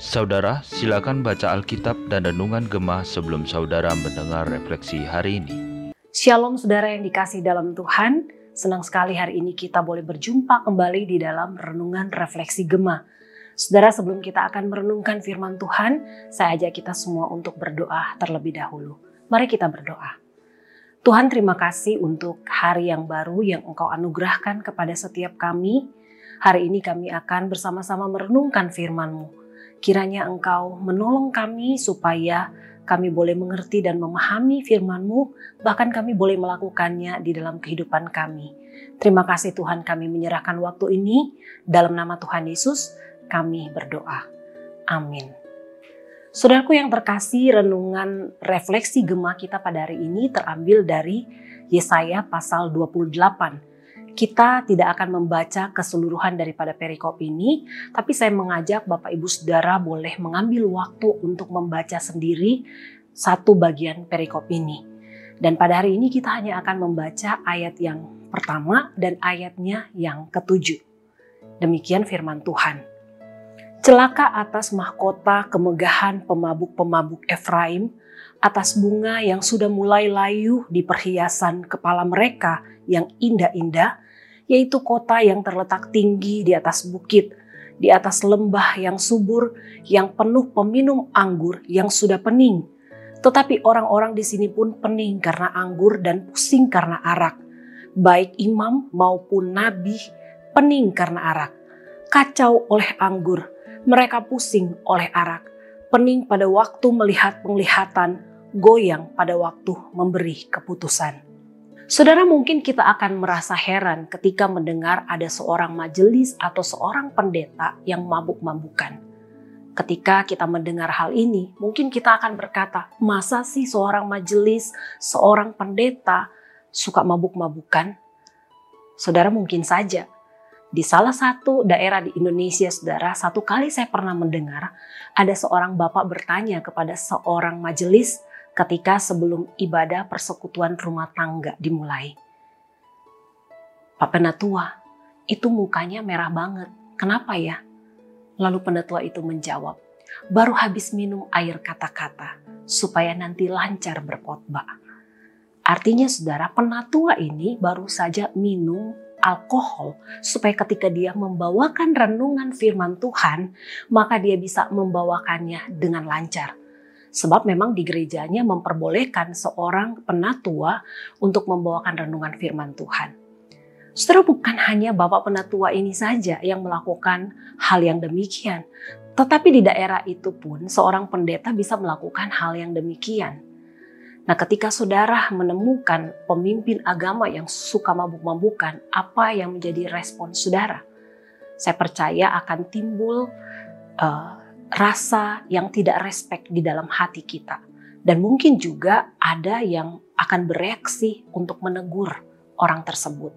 Saudara, silakan baca Alkitab dan Renungan Gemah sebelum saudara mendengar refleksi hari ini. Shalom saudara yang dikasih dalam Tuhan, senang sekali hari ini kita boleh berjumpa kembali di dalam Renungan Refleksi Gemah. Saudara sebelum kita akan merenungkan firman Tuhan, saya ajak kita semua untuk berdoa terlebih dahulu. Mari kita berdoa. Tuhan terima kasih untuk hari yang baru yang Engkau anugerahkan kepada setiap kami. Hari ini kami akan bersama-sama merenungkan firman-Mu. Kiranya Engkau menolong kami supaya kami boleh mengerti dan memahami firman-Mu, bahkan kami boleh melakukannya di dalam kehidupan kami. Terima kasih Tuhan kami menyerahkan waktu ini dalam nama Tuhan Yesus kami berdoa. Amin. Saudaraku yang terkasih, renungan refleksi Gemah kita pada hari ini terambil dari Yesaya pasal 28. Kita tidak akan membaca keseluruhan daripada perikop ini, tapi saya mengajak Bapak Ibu Saudara boleh mengambil waktu untuk membaca sendiri satu bagian perikop ini. Dan pada hari ini kita hanya akan membaca ayat yang pertama dan ayatnya yang ketujuh. Demikian firman Tuhan. Celaka atas mahkota kemegahan pemabuk-pemabuk Efraim, atas bunga yang sudah mulai layu di perhiasan kepala mereka yang indah-indah, yaitu kota yang terletak tinggi di atas bukit, di atas lembah yang subur, yang penuh peminum anggur yang sudah pening. Tetapi orang-orang di sini pun pening karena anggur dan pusing karena arak. Baik imam maupun nabi pening karena arak. Kacau oleh anggur, mereka pusing oleh arak, pening pada waktu melihat penglihatan, goyang pada waktu memberi keputusan. Saudara mungkin kita akan merasa heran ketika mendengar ada seorang majelis atau seorang pendeta yang mabuk-mabukan. Ketika kita mendengar hal ini, mungkin kita akan berkata, masa sih seorang majelis, seorang pendeta suka mabuk-mabukan? Saudara mungkin saja, di salah satu daerah di Indonesia, saudara, satu kali saya pernah mendengar ada seorang bapak bertanya kepada seorang majelis ketika sebelum ibadah persekutuan rumah tangga dimulai. Pak Penatua, itu mukanya merah banget. Kenapa ya? Lalu penatua itu menjawab, baru habis minum air kata-kata supaya nanti lancar berkhotbah. Artinya saudara, penatua ini baru saja minum alkohol supaya ketika dia membawakan renungan firman Tuhan, maka dia bisa membawakannya dengan lancar. Sebab memang di gerejanya memperbolehkan seorang penatua untuk membawakan renungan firman Tuhan. Saudara bukan hanya Bapak Penatua ini saja yang melakukan hal yang demikian, tetapi di daerah itu pun seorang pendeta bisa melakukan hal yang demikian. Nah, ketika saudara menemukan pemimpin agama yang suka mabuk-mabukan, apa yang menjadi respon saudara? Saya percaya akan timbul uh, rasa yang tidak respect di dalam hati kita. Dan mungkin juga ada yang akan bereaksi untuk menegur orang tersebut.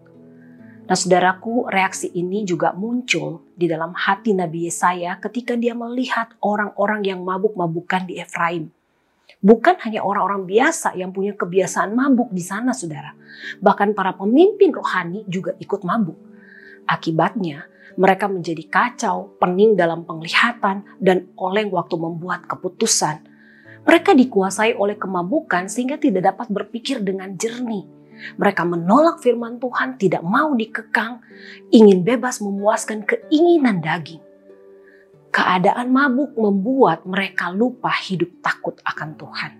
Nah saudaraku, reaksi ini juga muncul di dalam hati Nabi Yesaya ketika dia melihat orang-orang yang mabuk-mabukan di Efraim Bukan hanya orang-orang biasa yang punya kebiasaan mabuk di sana, saudara. Bahkan para pemimpin rohani juga ikut mabuk. Akibatnya, mereka menjadi kacau, pening dalam penglihatan, dan oleng waktu membuat keputusan. Mereka dikuasai oleh kemabukan sehingga tidak dapat berpikir dengan jernih. Mereka menolak firman Tuhan, tidak mau dikekang, ingin bebas memuaskan keinginan daging. Keadaan mabuk membuat mereka lupa hidup takut akan Tuhan.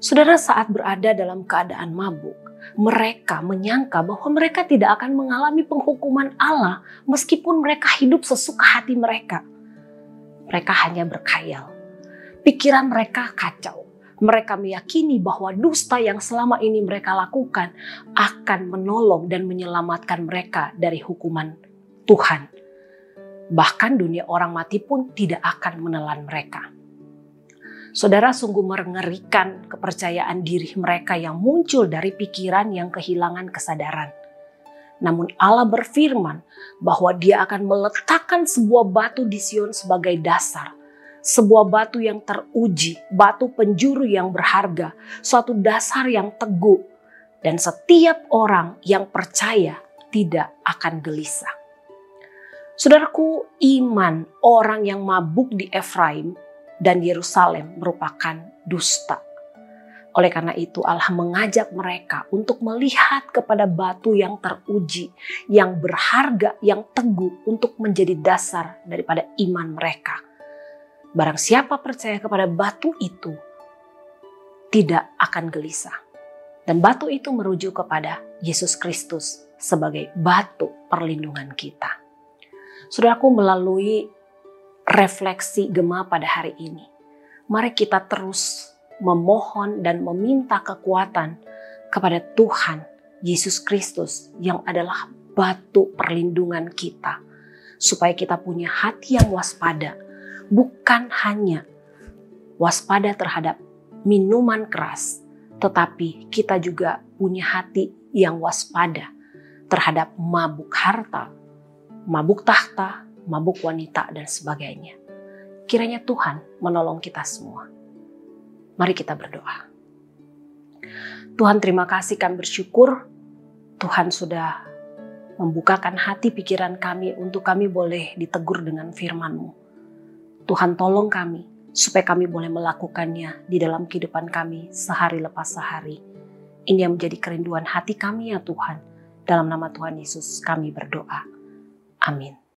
Saudara, saat berada dalam keadaan mabuk, mereka menyangka bahwa mereka tidak akan mengalami penghukuman Allah meskipun mereka hidup sesuka hati mereka. Mereka hanya berkhayal. Pikiran mereka kacau. Mereka meyakini bahwa dusta yang selama ini mereka lakukan akan menolong dan menyelamatkan mereka dari hukuman Tuhan Bahkan dunia orang mati pun tidak akan menelan mereka. Saudara sungguh mengerikan kepercayaan diri mereka yang muncul dari pikiran yang kehilangan kesadaran. Namun Allah berfirman bahwa dia akan meletakkan sebuah batu di Sion sebagai dasar. Sebuah batu yang teruji, batu penjuru yang berharga, suatu dasar yang teguh. Dan setiap orang yang percaya tidak akan gelisah. Saudaraku, iman orang yang mabuk di Efraim dan Yerusalem merupakan dusta. Oleh karena itu Allah mengajak mereka untuk melihat kepada batu yang teruji, yang berharga, yang teguh untuk menjadi dasar daripada iman mereka. Barang siapa percaya kepada batu itu, tidak akan gelisah. Dan batu itu merujuk kepada Yesus Kristus sebagai batu perlindungan kita. Saudaraku melalui refleksi gema pada hari ini, mari kita terus memohon dan meminta kekuatan kepada Tuhan Yesus Kristus yang adalah batu perlindungan kita. Supaya kita punya hati yang waspada, bukan hanya waspada terhadap minuman keras, tetapi kita juga punya hati yang waspada terhadap mabuk harta, mabuk tahta, mabuk wanita, dan sebagainya. Kiranya Tuhan menolong kita semua. Mari kita berdoa. Tuhan terima kasih kami bersyukur Tuhan sudah membukakan hati pikiran kami untuk kami boleh ditegur dengan firman-Mu. Tuhan tolong kami supaya kami boleh melakukannya di dalam kehidupan kami sehari lepas sehari. Ini yang menjadi kerinduan hati kami ya Tuhan. Dalam nama Tuhan Yesus kami berdoa. Amin.